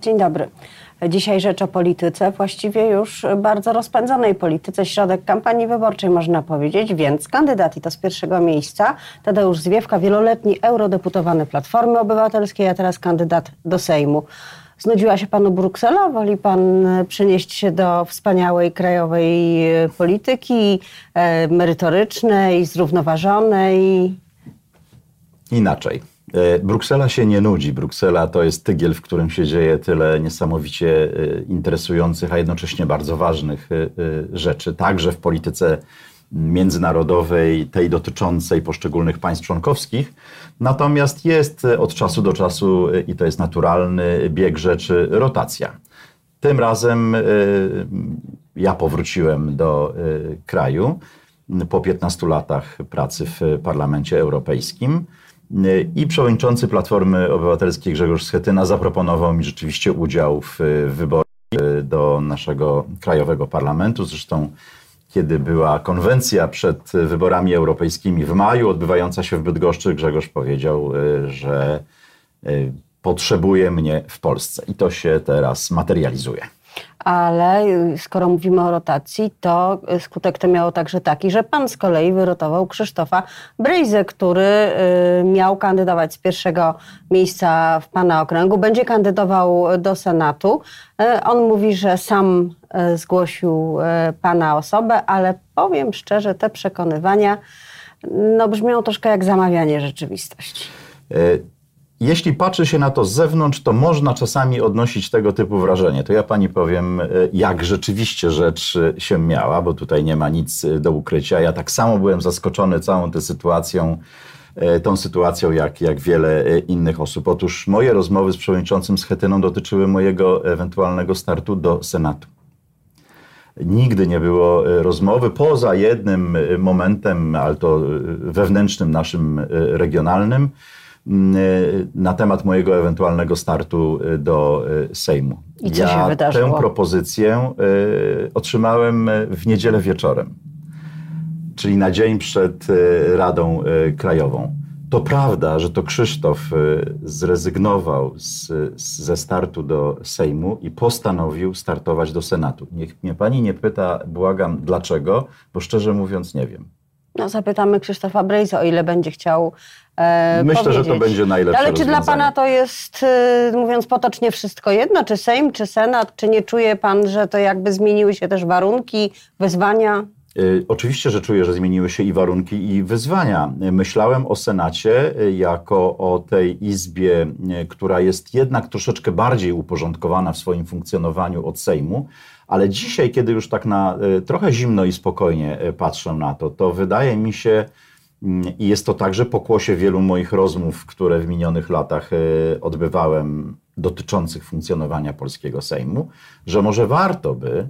Dzień dobry. Dzisiaj rzecz o polityce, właściwie już bardzo rozpędzonej polityce, środek kampanii wyborczej można powiedzieć, więc kandydat i to z pierwszego miejsca, Tadeusz Zwiewka, wieloletni eurodeputowany Platformy Obywatelskiej, a teraz kandydat do Sejmu. Znudziła się panu Bruksela? Woli pan przenieść się do wspaniałej krajowej polityki e, merytorycznej, zrównoważonej? Inaczej. E, Bruksela się nie nudzi. Bruksela to jest tygiel, w którym się dzieje tyle niesamowicie e, interesujących, a jednocześnie bardzo ważnych e, rzeczy, także w polityce międzynarodowej, tej dotyczącej poszczególnych państw członkowskich. Natomiast jest od czasu do czasu, i to jest naturalny bieg rzeczy, rotacja. Tym razem ja powróciłem do kraju po 15 latach pracy w Parlamencie Europejskim. I przewodniczący Platformy Obywatelskiej Grzegorz Schetyna zaproponował mi rzeczywiście udział w wyborach do naszego krajowego parlamentu. Zresztą, kiedy była konwencja przed wyborami europejskimi w maju, odbywająca się w Bydgoszczy, Grzegorz powiedział, że potrzebuje mnie w Polsce. I to się teraz materializuje ale skoro mówimy o rotacji, to skutek to miało także taki, że pan z kolei wyrotował Krzysztofa Brejzę, który y, miał kandydować z pierwszego miejsca w pana okręgu, będzie kandydował do Senatu. Y, on mówi, że sam y, zgłosił pana osobę, ale powiem szczerze, te przekonywania no, brzmią troszkę jak zamawianie rzeczywistości. Jeśli patrzy się na to z zewnątrz, to można czasami odnosić tego typu wrażenie. To ja pani powiem, e, jak rzeczywiście rzecz e, się miała, bo tutaj nie ma nic e, do ukrycia. Ja tak samo byłem zaskoczony całą tę sytuacją, tą sytuacją, jak, jak wiele innych osób. Otóż moje rozmowy z przewodniczącym Schetyną dotyczyły mojego ewentualnego startu do Senatu. Nigdy nie było rozmowy poza jednym momentem, ale to wewnętrznym naszym regionalnym, na temat mojego ewentualnego startu y, do y, Sejmu. I co ja się wydarzyło? Tę propozycję otrzymałem w niedzielę wieczorem, czyli na dzień przed Radą Krajową. To prawda, że to Krzysztof zrezygnował z, ze startu do Sejmu i postanowił startować do Senatu. Niech mnie pani nie pyta, błagam, dlaczego, bo szczerze mówiąc nie wiem. No, zapytamy Krzysztofa Brejza, o ile będzie chciał e, Myślę, powiedzieć. że to będzie najlepsze Ale czy dla pana to jest, e, mówiąc potocznie, wszystko jedno? Czy Sejm, czy Senat? Czy nie czuje pan, że to jakby zmieniły się też warunki, wyzwania? Y, oczywiście, że czuję, że zmieniły się i warunki, i wyzwania. Myślałem o Senacie y, jako o tej izbie, y, która jest jednak troszeczkę bardziej uporządkowana w swoim funkcjonowaniu od Sejmu, ale dzisiaj, kiedy już tak na trochę zimno i spokojnie patrzę na to, to wydaje mi się, mm, i jest to także pokłosie wielu moich rozmów, które w minionych latach odbywałem dotyczących funkcjonowania polskiego Sejmu, że może warto by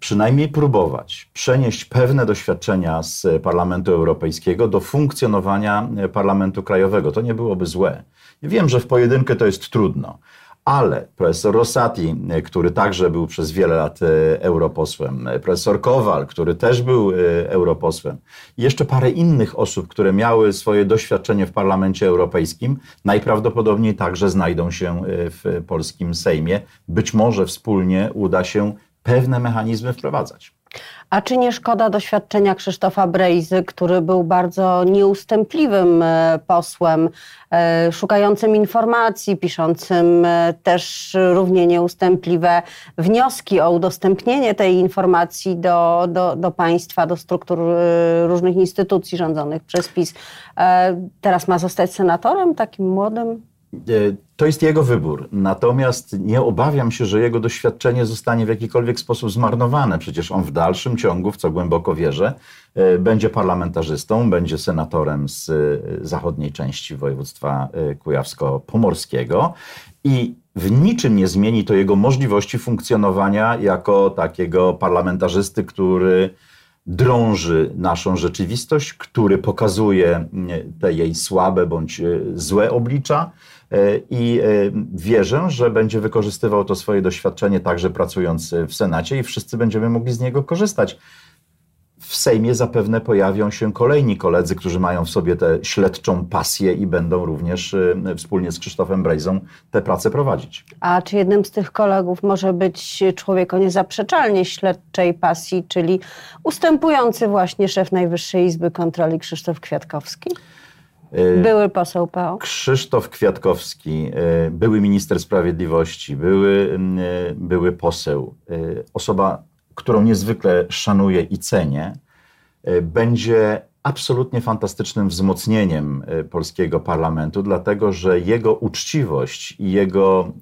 przynajmniej próbować przenieść pewne doświadczenia z Parlamentu Europejskiego do funkcjonowania Parlamentu Krajowego. To nie byłoby złe. Wiem, że w pojedynkę to jest trudno, ale profesor Rosati, który także był przez wiele lat e, europosłem, profesor Kowal, który też był e, europosłem, i jeszcze parę innych osób, które miały swoje doświadczenie w Parlamencie Europejskim, najprawdopodobniej także znajdą się e, w polskim Sejmie. Być może wspólnie uda się pewne mechanizmy wprowadzać. A czy nie szkoda doświadczenia Krzysztofa Brejzy, który był bardzo nieustępliwym e, posłem, e, szukającym informacji, piszącym e, też równie nieustępliwe wnioski o udostępnienie tej informacji do, do, do państwa, do struktur różnych instytucji rządzonych przez PiS. Teraz ma zostać senatorem, takim młodym? E, to jest jego wybór. Natomiast nie obawiam się, że jego doświadczenie zostanie w jakikolwiek sposób zmarnowane. Przecież on w dalszym ciągu, w co głęboko wierzę, e, będzie parlamentarzystą, będzie senatorem z e, zachodniej części województwa kujawsko-pomorskiego i w niczym nie zmieni to jego możliwości funkcjonowania jako takiego parlamentarzysty, który drąży naszą rzeczywistość, który pokazuje te jej słabe bądź złe oblicza E, i e, wierzę, że będzie wykorzystywał to swoje doświadczenie także pracując w Senacie i wszyscy będziemy mogli z niego korzystać. W Sejmie zapewne pojawią się kolejni koledzy, którzy mają w sobie tę śledczą pasję i będą również y, wspólnie z Krzysztofem Brejzą tę pracę prowadzić. A czy jednym z tych kolegów może być człowiek o niezaprzeczalnie śledczej pasji, czyli ustępujący właśnie szef Najwyższej Izby Kontroli Krzysztof Kwiatkowski? Y, Były poseł PO. Krzysztof Kwiatkowski, y, były minister sprawiedliwości, były, były poseł, osoba, którą niezwykle szanuję i cenię, będzie absolutnie fantastycznym wzmocnieniem polskiego parlamentu, dlatego że jego uczciwość i jego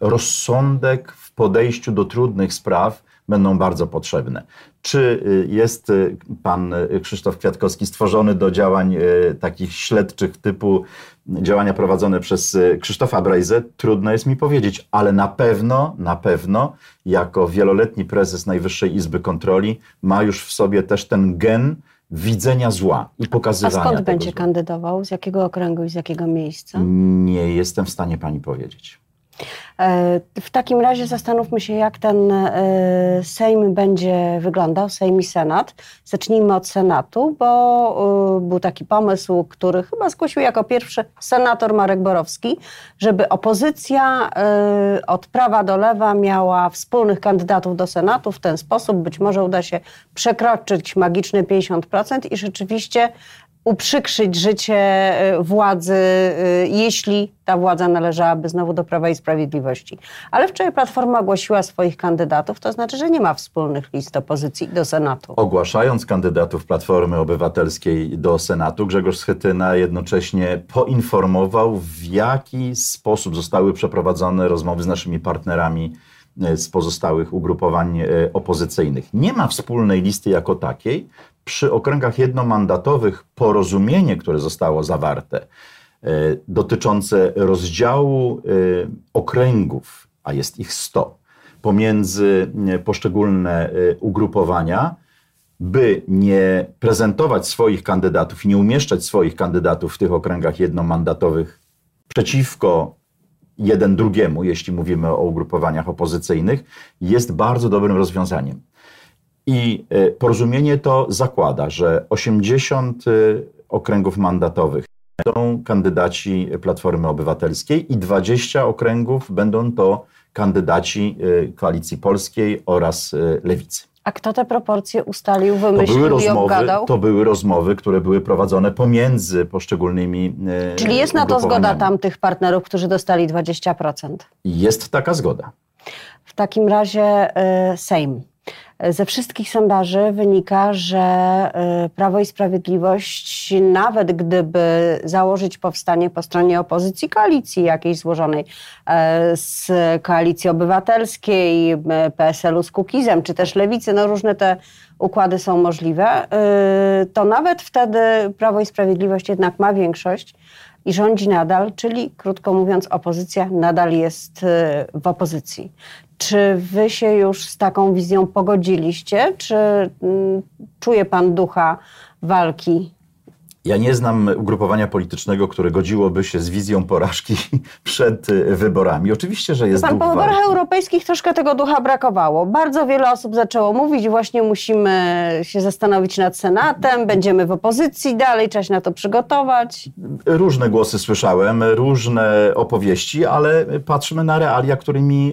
rozsądek w podejściu do trudnych spraw będą bardzo potrzebne. Czy y, jest y, pan y, Krzysztof Kwiatkowski stworzony do działań takich śledczych typu działania prowadzone przez Krzysztofa Brejzę? Trudno jest mi powiedzieć, ale na pewno, na pewno jako wieloletni prezes Najwyższej Izby Kontroli ma już w sobie też ten gen widzenia zła i pokazywania A skąd będzie zła. kandydował? Z jakiego okręgu i z jakiego miejsca? Nie jestem w stanie pani powiedzieć. E, w takim razie zastanówmy się, jak ten e, Sejm będzie wyglądał, Sejm i Senat. Zacznijmy od Senatu, bo e, był taki pomysł, który chyba zgłosił jako pierwszy senator Marek Borowski, żeby opozycja od prawa do lewa miała wspólnych kandydatów do Senatu. W ten sposób być może uda się przekroczyć magiczne 50% i rzeczywiście uprzykrzyć życie y, władzy, y, jeśli ta władza należałaby znowu do Prawa i Sprawiedliwości. Ale wczoraj Platforma ogłosiła swoich kandydatów, to znaczy, że nie ma wspólnych list opozycji do Senatu. Ogłaszając kandydatów Platformy Obywatelskiej do Senatu, Grzegorz Schetyna jednocześnie poinformował, w jaki sposób zostały przeprowadzone rozmowy z naszymi partnerami z pozostałych ugrupowań opozycyjnych. Nie ma wspólnej listy jako takiej, przy okręgach jednomandatowych porozumienie, które zostało zawarte, e, dotyczące rozdziału e, okręgów, a jest ich 100, pomiędzy e, poszczególne ugrupowania, by nie prezentować swoich kandydatów i nie umieszczać swoich kandydatów w tych okręgach jednomandatowych przeciwko jeden drugiemu, jeśli mówimy o ugrupowaniach opozycyjnych, jest bardzo dobrym rozwiązaniem. I e, porozumienie to zakłada, że 80 e, okręgów mandatowych będą kandydaci Platformy Obywatelskiej i 20 okręgów będą to kandydaci e, Koalicji Polskiej oraz Lewicy. A kto te proporcje ustalił, wymyślił to były rozmowy, i obgadał? To były rozmowy, które były prowadzone pomiędzy poszczególnymi Czyli jest na to zgoda tamtych partnerów, którzy dostali 20%? Jest taka zgoda. W takim razie Sejm. Ze wszystkich sondaży wynika, że y, Prawo i Sprawiedliwość, nawet gdyby założyć powstanie po stronie opozycji, koalicji jakiejś złożonej e, z koalicji obywatelskiej, PSL-u z Kukizem, czy też lewicy, no różne te układy są możliwe, y, to nawet wtedy Prawo i Sprawiedliwość jednak ma większość i rządzi nadal, czyli krótko mówiąc, opozycja nadal jest y, w opozycji. Czy wy się już z taką wizją pogodziliście? Czy mm, czuje pan ducha walki ja nie znam ugrupowania politycznego, które godziłoby się z wizją porażki przed y, wyborami. Oczywiście, że jest Pan duch po wyborach walki. europejskich troszkę tego ducha brakowało. Bardzo wiele osób zaczęło mówić, właśnie musimy się zastanowić nad Senatem, będziemy w opozycji dalej, trzeba się na to przygotować. Różne głosy słyszałem, różne opowieści, ale patrzmy na realia, którymi,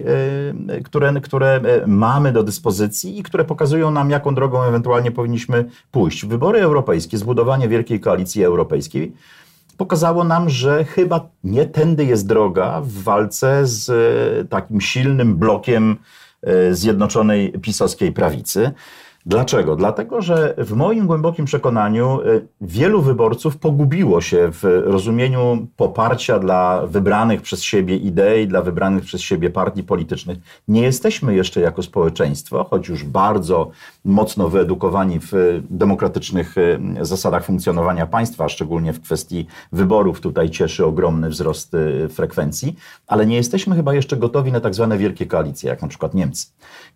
y, które, które y, mamy do dyspozycji i które pokazują nam, jaką drogą ewentualnie powinniśmy pójść. Wybory europejskie, zbudowanie wielkiej koalicji, Koalicji Europejskiej, pokazało nam, że chyba nie tędy jest droga w walce z e, takim silnym blokiem e, zjednoczonej pisowskiej prawicy. Dlaczego? Dlatego, że w moim głębokim przekonaniu y, wielu wyborców pogubiło się w rozumieniu poparcia dla wybranych przez siebie idei, dla wybranych przez siebie partii politycznych. Nie jesteśmy jeszcze jako społeczeństwo, choć już bardzo mocno wyedukowani w demokratycznych y, zasadach funkcjonowania państwa, szczególnie w kwestii wyborów. Tutaj cieszy ogromny wzrost y, frekwencji, ale nie jesteśmy chyba jeszcze gotowi na tak zwane wielkie koalicje, jak na przykład Niemcy.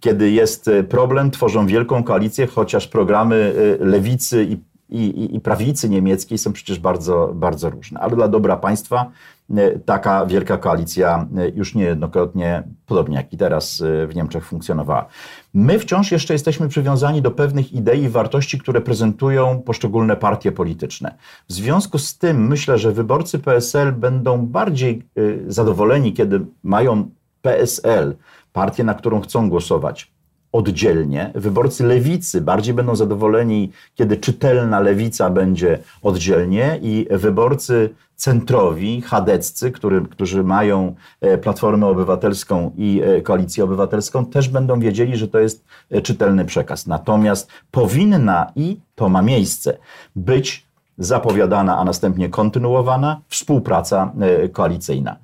Kiedy jest problem, tworzą wielką koalicję, chociaż programy y, lewicy i i, i, prawicy niemieckiej są przecież bardzo, bardzo różne. Ale dla dobra państwa e, taka wielka koalicja e, już niejednokrotnie, podobnie jak i teraz w Niemczech, funkcjonowała. My wciąż jeszcze jesteśmy przywiązani do pewnych idei i wartości, które prezentują poszczególne partie polityczne. W związku z tym myślę, że wyborcy PSL będą bardziej zadowoleni, kiedy mają PSL, partię, na którą chcą głosować, oddzielnie. Wyborcy lewicy bardziej będą zadowoleni, kiedy czytelna lewica będzie oddzielnie i wyborcy centrowi, chadeccy, który, którzy mają e, Platformę Obywatelską i e, Koalicję Obywatelską, też będą wiedzieli, że to jest e, czytelny przekaz. Natomiast powinna i to ma miejsce być zapowiadana, a następnie kontynuowana współpraca koalicyjna.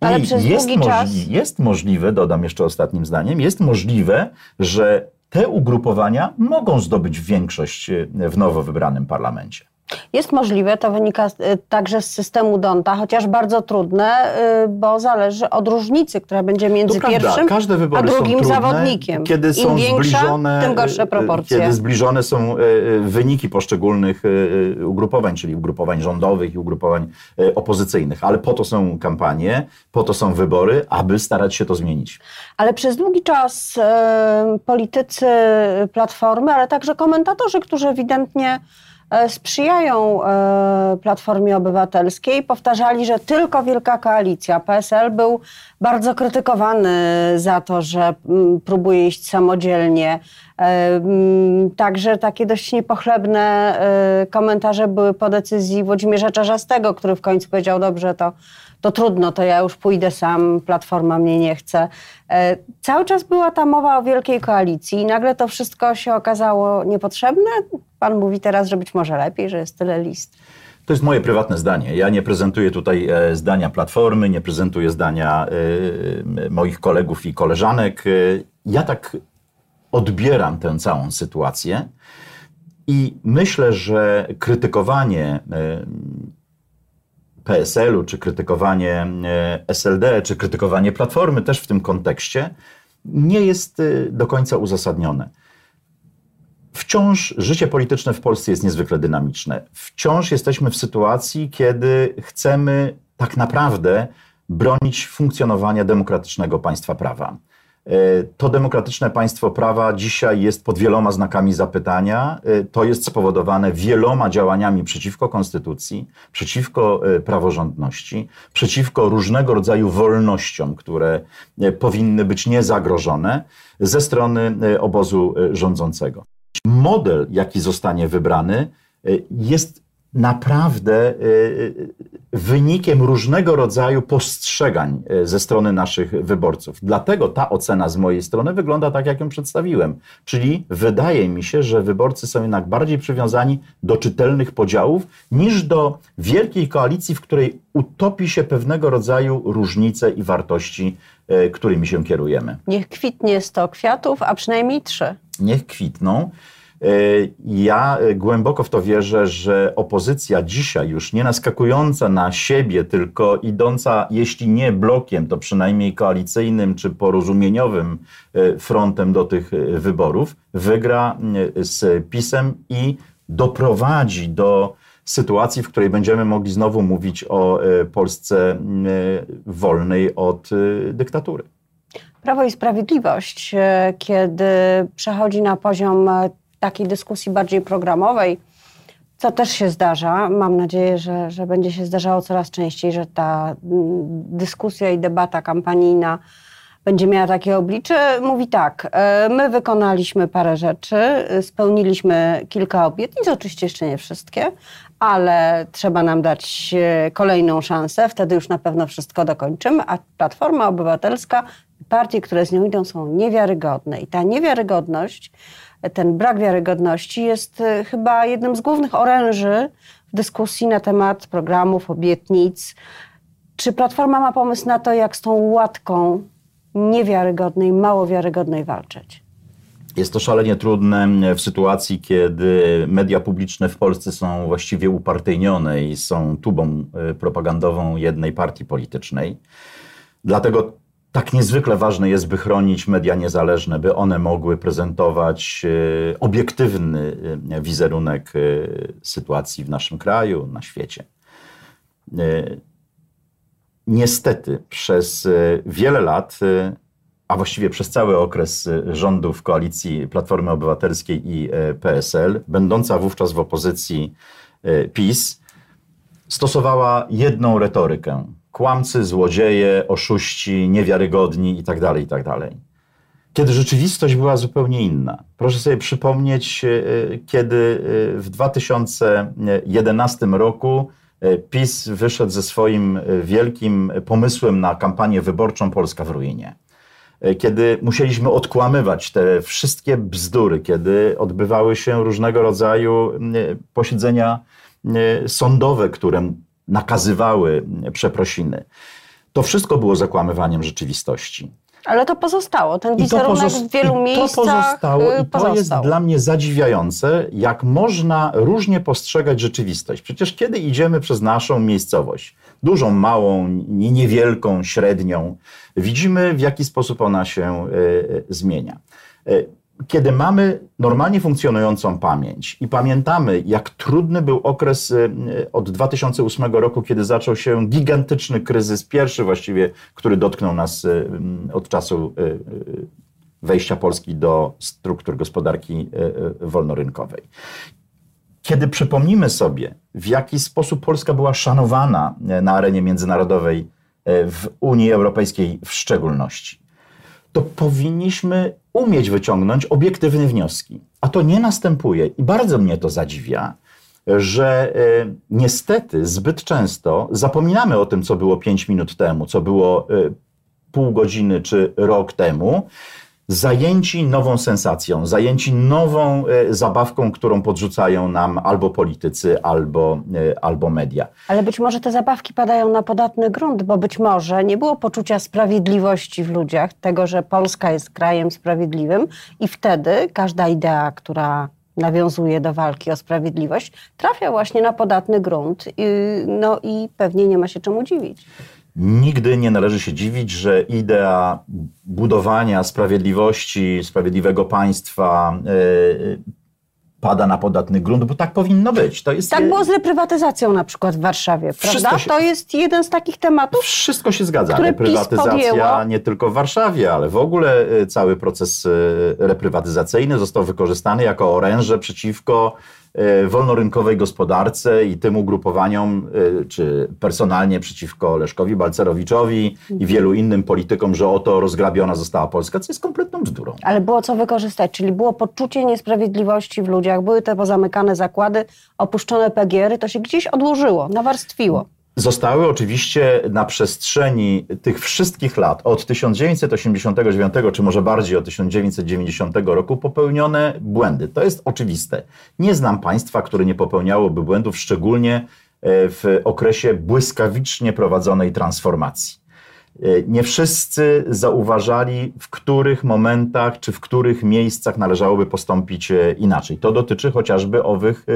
Ale przez jest długi czas... Jest możliwe, dodam jeszcze ostatnim zdaniem, jest możliwe, że te ugrupowania mogą zdobyć większość w nowo wybranym parlamencie. Jest możliwe, to wynika y, także z systemu Donta, chociaż bardzo trudne, y, bo zależy od różnicy, która będzie między pierwszym a drugim trudne, zawodnikiem. Kiedy są Im większa, zbliżone, tym gorsze y, proporcje. Kiedy zbliżone są wyniki poszczególnych ugrupowań, czyli ugrupowań rządowych i ugrupowań opozycyjnych. Ale po to są kampanie, po to są wybory, aby starać się to zmienić. Ale przez długi czas politycy Platformy, ale także komentatorzy, którzy ewidentnie sprzyjają e, Platformie Obywatelskiej. Powtarzali, że tylko wielka koalicja. PSL był bardzo krytykowany za to, że próbuje iść samodzielnie. Także takie dość niepochlebne komentarze były po decyzji Włodzimierza Czarzastego, który w końcu powiedział, dobrze, to to trudno, to ja już pójdę sam, Platforma mnie nie chce. E, cały czas była ta mowa o wielkiej koalicji i nagle to wszystko się okazało niepotrzebne. Pan mówi teraz, że być może lepiej, że jest tyle list. To jest moje prywatne zdanie. Ja nie prezentuję tutaj e, zdania Platformy, nie prezentuję zdania e, moich kolegów i koleżanek. Ja tak odbieram tę całą sytuację i myślę, że krytykowanie PSL-u, czy krytykowanie e, SLD, czy krytykowanie Platformy też w tym kontekście nie jest e, do końca uzasadnione. Wciąż życie polityczne w Polsce jest niezwykle dynamiczne. Wciąż jesteśmy w sytuacji, kiedy chcemy tak naprawdę bronić funkcjonowania demokratycznego państwa prawa. E, to demokratyczne państwo prawa dzisiaj jest pod wieloma znakami zapytania. E, to jest spowodowane wieloma działaniami przeciwko konstytucji, przeciwko e, praworządności, przeciwko różnego rodzaju wolnościom, które powinny być niezagrożone ze strony obozu rządzącego. Model, jaki zostanie wybrany, jest naprawdę y, y, wynikiem różnego rodzaju postrzegań y, ze strony naszych wyborców. Dlatego ta ocena z mojej strony wygląda tak, jak ją przedstawiłem. Czyli wydaje mi się, że wyborcy są jednak bardziej przywiązani do czytelnych podziałów niż do wielkiej koalicji, w której utopi się pewnego rodzaju różnice i wartości, którymi się kierujemy. Niech kwitnie sto kwiatów, a przynajmniej trzy. Niech kwitną. E, ja głęboko w to wierzę, że opozycja dzisiaj już nie naskakująca na siebie, tylko idąca, jeśli nie blokiem, to przynajmniej koalicyjnym czy porozumieniowym e, frontem do tych e, wyborów, wygra z PiSem i doprowadzi do sytuacji, w której będziemy mogli znowu mówić o Polsce wolnej od dyktatury. Prawo i Sprawiedliwość, kiedy przechodzi na poziom takiej dyskusji bardziej programowej, co też się zdarza. Mam nadzieję, że, że będzie się zdarzało coraz częściej, że ta mm, dyskusja i debata kampanijna będzie miała takie oblicze. Mówi tak, e, my wykonaliśmy parę rzeczy, spełniliśmy kilka obietnic, oczywiście jeszcze nie wszystkie, ale trzeba nam dać e, kolejną szansę, wtedy już na pewno wszystko dokończymy, a Platforma Obywatelska, partie, które z nią idą są niewiarygodne i ta niewiarygodność ten brak wiarygodności jest e, chyba jednym z głównych oręży w dyskusji na temat programów, obietnic. Czy Platforma ma pomysł na to, jak z tą łatką niewiarygodnej, mało wiarygodnej walczyć? Jest to szalenie trudne w sytuacji, kiedy media publiczne w Polsce są właściwie upartyjnione i są tubą e, propagandową jednej partii politycznej. Dlatego tak niezwykle ważne jest, by chronić media niezależne, by one mogły prezentować e, obiektywny e, wizerunek e, sytuacji w naszym kraju, na świecie. Niestety, przez wiele lat, a właściwie przez cały okres rządów koalicji Platformy Obywatelskiej i PSL, będąca wówczas w opozycji PiS, stosowała jedną retorykę kłamcy, złodzieje, oszuści, niewiarygodni itd., tak itd. Tak kiedy rzeczywistość była zupełnie inna. Proszę sobie przypomnieć, e, kiedy e, w 2011 roku e, PiS wyszedł ze swoim wielkim pomysłem na kampanię wyborczą Polska w ruinie. Kiedy musieliśmy odkłamywać te wszystkie bzdury, kiedy odbywały się różnego rodzaju posiedzenia sądowe, które nakazywały przeprosiny. To wszystko było zakłamywaniem rzeczywistości. Ale to pozostało. Ten wizerunek w wielu miejscach to pozostało. I to pozostał. jest dla mnie zadziwiające, jak można różnie postrzegać rzeczywistość. Przecież kiedy idziemy przez naszą miejscowość, dużą, małą, niewielką, średnią, widzimy w jaki sposób ona się y, zmienia. Y, kiedy mamy normalnie funkcjonującą pamięć i pamiętamy, jak trudny był okres y, od 2008 roku, kiedy zaczął się gigantyczny kryzys, pierwszy właściwie, który dotknął nas y, od czasu y, wejścia Polski do struktur gospodarki wolnorynkowej. Kiedy przypomnimy sobie, w jaki sposób Polska była szanowana na arenie międzynarodowej, w Unii Europejskiej w szczególności, to powinniśmy umieć wyciągnąć obiektywne wnioski. A to nie następuje i bardzo mnie to zadziwia, że e, niestety zbyt często zapominamy o tym, co było 5 minut temu, co było e, pół godziny czy rok temu, zajęci nową sensacją, zajęci nową e, zabawką, którą podrzucają nam albo politycy, albo, e, albo media. Ale być może te zabawki padają na podatny grunt, bo być może nie było poczucia sprawiedliwości w ludziach, tego, że Polska jest krajem sprawiedliwym i wtedy każda idea, która nawiązuje do walki o sprawiedliwość, trafia właśnie na podatny grunt. No i pewnie nie ma się czemu dziwić. Nigdy nie należy się dziwić, że idea budowania sprawiedliwości, sprawiedliwego państwa yy, pada na podatny grunt, bo tak powinno być. To jest, tak było z reprywatyzacją na przykład w Warszawie, prawda? Się, to jest jeden z takich tematów. Wszystko się zgadza. Reprywatyzacja nie tylko w Warszawie, ale w ogóle e, cały proces e, reprywatyzacyjny został wykorzystany jako oręże przeciwko wolnorynkowej gospodarce i tym ugrupowaniom, e, czy personalnie przeciwko Leszkowi Balcerowiczowi i mhm. wielu innym politykom, że oto rozgrabiona została Polska, co jest kompletną bzdurą. Ale było co wykorzystać, czyli było poczucie niesprawiedliwości w ludziach, były te pozamykane zakłady, opuszczone PGR-y, to się gdzieś odłożyło, nawarstwiło. Zostały oczywiście na przestrzeni tych wszystkich lat, od 1989 czy może bardziej od 1990 roku, popełnione błędy. To jest oczywiste. Nie znam państwa, które nie popełniałoby błędów, szczególnie e, w okresie błyskawicznie prowadzonej transformacji. E, nie wszyscy zauważali, w których momentach czy w których miejscach należałoby postąpić e, inaczej. To dotyczy chociażby owych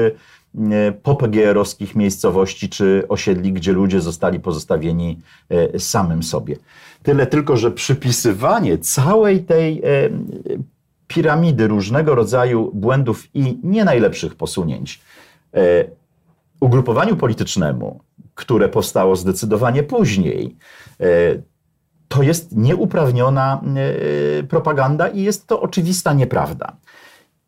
E, popgierowskich miejscowości czy osiedli, gdzie ludzie zostali pozostawieni samym sobie. Tyle tylko, że przypisywanie całej tej piramidy różnego rodzaju błędów i nie najlepszych posunięć ugrupowaniu politycznemu, które powstało zdecydowanie później, to jest nieuprawniona propaganda i jest to oczywista nieprawda.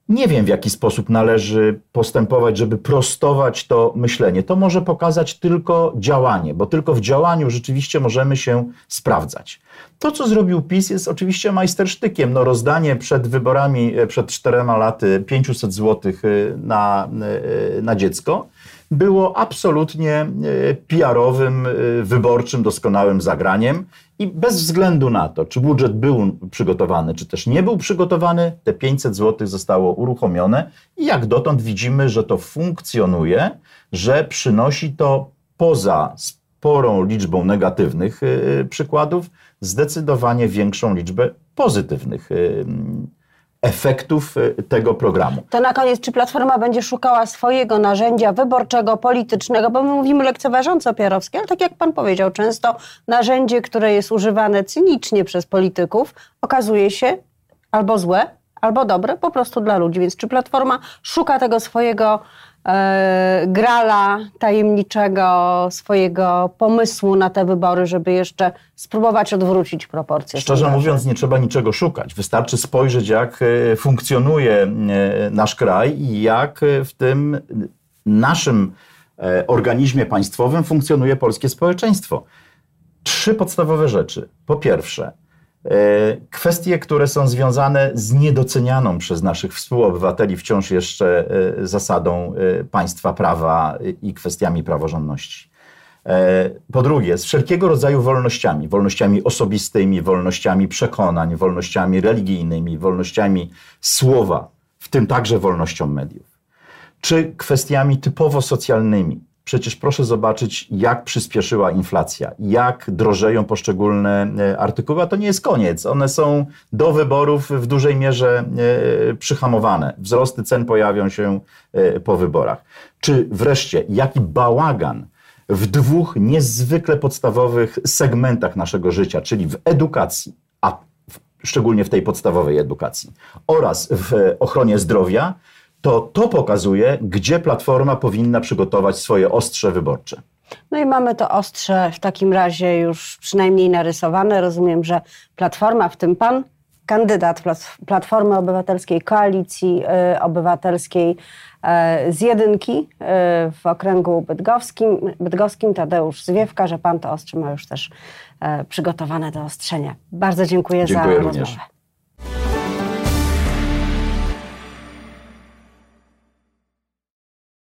Nie wiem, w jaki sposób należy postępować, żeby prostować to myślenie. To może pokazać tylko działanie, bo tylko w działaniu rzeczywiście możemy się sprawdzać. To, co zrobił PiS, jest oczywiście majstersztykiem. No, rozdanie przed wyborami, e, przed czterema laty 500 zł e, na, e, na dziecko było absolutnie PR-owym, wyborczym, doskonałym zagraniem. I bez względu na to, czy budżet był przygotowany, czy też nie był przygotowany, te 500 zł zostało uruchomione i jak dotąd widzimy, że to funkcjonuje, że przynosi to poza sporą liczbą negatywnych yy, przykładów, zdecydowanie większą liczbę pozytywnych yy, efektów e, tego programu. To na koniec, czy Platforma będzie szukała swojego narzędzia wyborczego, politycznego, bo my mówimy lekceważąco o Pierowskiej, ale tak jak pan powiedział, często narzędzie, które jest używane cynicznie przez polityków, okazuje się albo złe, albo dobre, po prostu dla ludzi. Więc czy Platforma szuka tego swojego grala tajemniczego, swojego pomysłu na te wybory, żeby jeszcze spróbować odwrócić proporcje? Szczerze mówiąc, nie trzeba niczego szukać. Wystarczy spojrzeć, jak e, funkcjonuje e, nasz kraj i jak e, w tym naszym e, organizmie państwowym funkcjonuje polskie społeczeństwo. Trzy podstawowe rzeczy. Po pierwsze, e, kwestie, które są związane z niedocenianą przez naszych współobywateli wciąż jeszcze e, zasadą e, państwa prawa i kwestiami praworządności. E, Po drugie, z wszelkiego rodzaju wolnościami, wolnościami osobistymi, wolnościami przekonań, wolnościami religijnymi, wolnościami słowa, w tym także wolnością mediów, czy kwestiami typowo socjalnymi. Przecież proszę zobaczyć, jak przyspieszyła inflacja, jak drożeją poszczególne e, artykuły, a to nie jest koniec. One są do wyborów w dużej mierze e, przyhamowane. Wzrosty cen pojawią się e, po wyborach. Czy wreszcie, jaki bałagan w dwóch niezwykle podstawowych segmentach naszego życia, czyli w edukacji, a szczególnie w tej podstawowej edukacji, oraz w ochronie zdrowia, to to pokazuje, gdzie Platforma powinna przygotować swoje ostrze wyborcze. No i mamy to ostrze w takim razie już przynajmniej narysowane. Rozumiem, że Platforma, w tym pan, kandydat Plat- Platformy Obywatelskiej, Koalicji y, Obywatelskiej y, z jedynki y, w okręgu bydgoskim, bydgoskim, Tadeusz Zwiewka, że pan to ostrze ma już też przygotowane do ostrzenia. Bardzo dziękuję, Dziękuję za również. rozmowę.